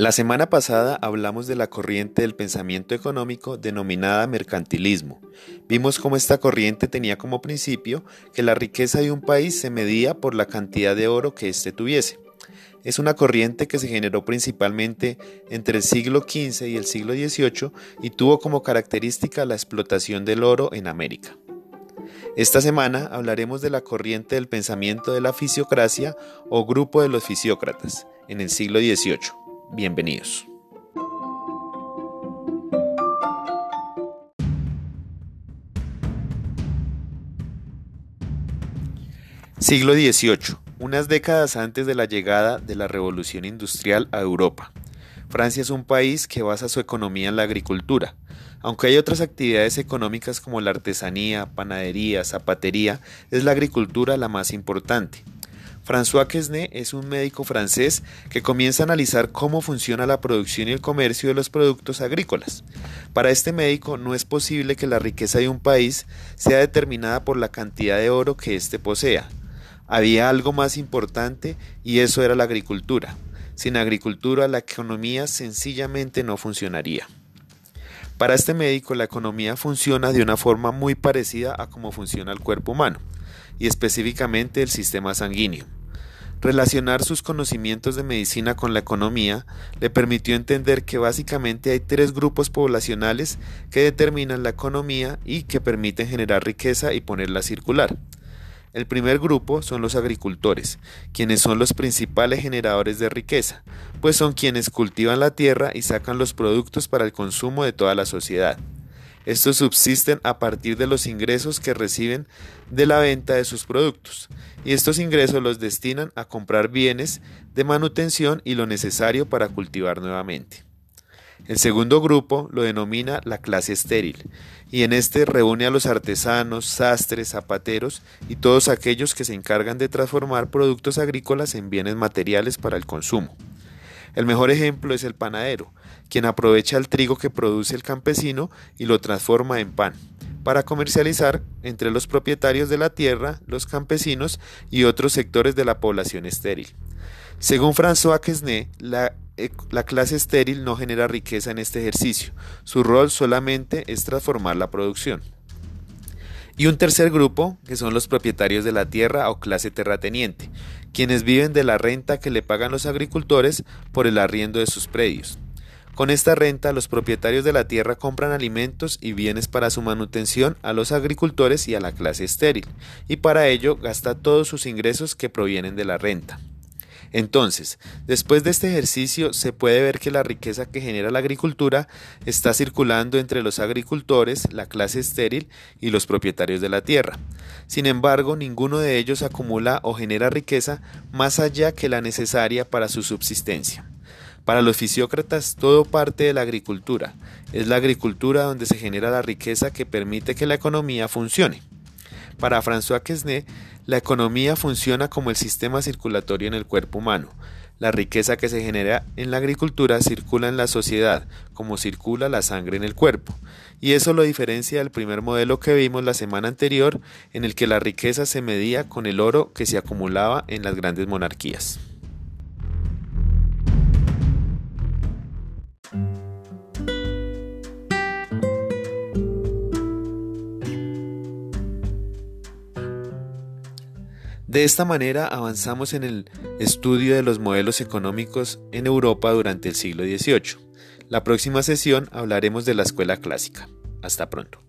La semana pasada hablamos de la corriente del pensamiento económico denominada mercantilismo. Vimos cómo esta corriente tenía como principio que la riqueza de un país se medía por la cantidad de oro que éste tuviese. Es una corriente que se generó principalmente entre el siglo XV y el siglo XVIII y tuvo como característica la explotación del oro en América. Esta semana hablaremos de la corriente del pensamiento de la fisiocracia o grupo de los fisiócratas en el siglo XVIII. Bienvenidos. Siglo XVIII, unas décadas antes de la llegada de la revolución industrial a Europa. Francia es un país que basa su economía en la agricultura, aunque hay otras actividades económicas como la artesanía, panadería, zapatería, es la agricultura la más importante. François Quesnay es un médico francés que comienza a analizar cómo funciona la producción y el comercio de los productos agrícolas. Para este médico no es posible que la riqueza de un país sea determinada por la cantidad de oro que éste posea. Había algo más importante y eso era la agricultura. Sin agricultura la economía sencillamente no funcionaría. Para este médico la economía funciona de una forma muy parecida a cómo funciona el cuerpo humano, y específicamente el sistema sanguíneo. Relacionar sus conocimientos de medicina con la economía le permitió entender que básicamente hay tres grupos poblacionales que determinan la economía y que permiten generar riqueza y ponerla circular. El primer grupo son los agricultores, quienes son los principales generadores de riqueza, pues son quienes cultivan la tierra y sacan los productos para el consumo de toda la sociedad. Estos subsisten a partir de los ingresos que reciben de la venta de sus productos, y estos ingresos los destinan a comprar bienes de manutención y lo necesario para cultivar nuevamente. El segundo grupo lo denomina la clase estéril, y en este reúne a los artesanos, sastres, zapateros y todos aquellos que se encargan de transformar productos agrícolas en bienes materiales para el consumo. El mejor ejemplo es el panadero, quien aprovecha el trigo que produce el campesino y lo transforma en pan, para comercializar entre los propietarios de la tierra, los campesinos y otros sectores de la población estéril. Según François Quesnay, la, la, clase estéril no genera riqueza en este ejercicio, su rol solamente es transformar la producción. Y un tercer grupo, que son los propietarios de la tierra o clase terrateniente, quienes viven de la renta que le pagan los agricultores por el arriendo de sus predios. Con esta renta, los propietarios de la tierra compran alimentos y bienes para su manutención a los agricultores y a la clase estéril, y para ello gasta todos sus ingresos que provienen de la renta. Entonces, después de este ejercicio se puede ver que la riqueza que genera la agricultura está circulando entre los agricultores, la clase estéril y los propietarios de la tierra. Sin embargo, ninguno de ellos acumula o genera riqueza más allá que la necesaria para su subsistencia. Para los fisiócratas todo parte de la agricultura. Es la agricultura donde se genera la riqueza que permite que la economía funcione. Para François Quesnay, la economía funciona como el sistema circulatorio en el cuerpo humano. La riqueza que se genera en la agricultura circula en la sociedad, como circula la sangre en el cuerpo. Y eso lo diferencia del primer modelo que vimos la semana anterior, en el que la riqueza se medía con el oro que se acumulaba en las grandes monarquías. De esta manera avanzamos en el estudio de los modelos económicos en Europa durante el siglo XVIII. La próxima sesión hablaremos de la escuela clásica. Hasta pronto.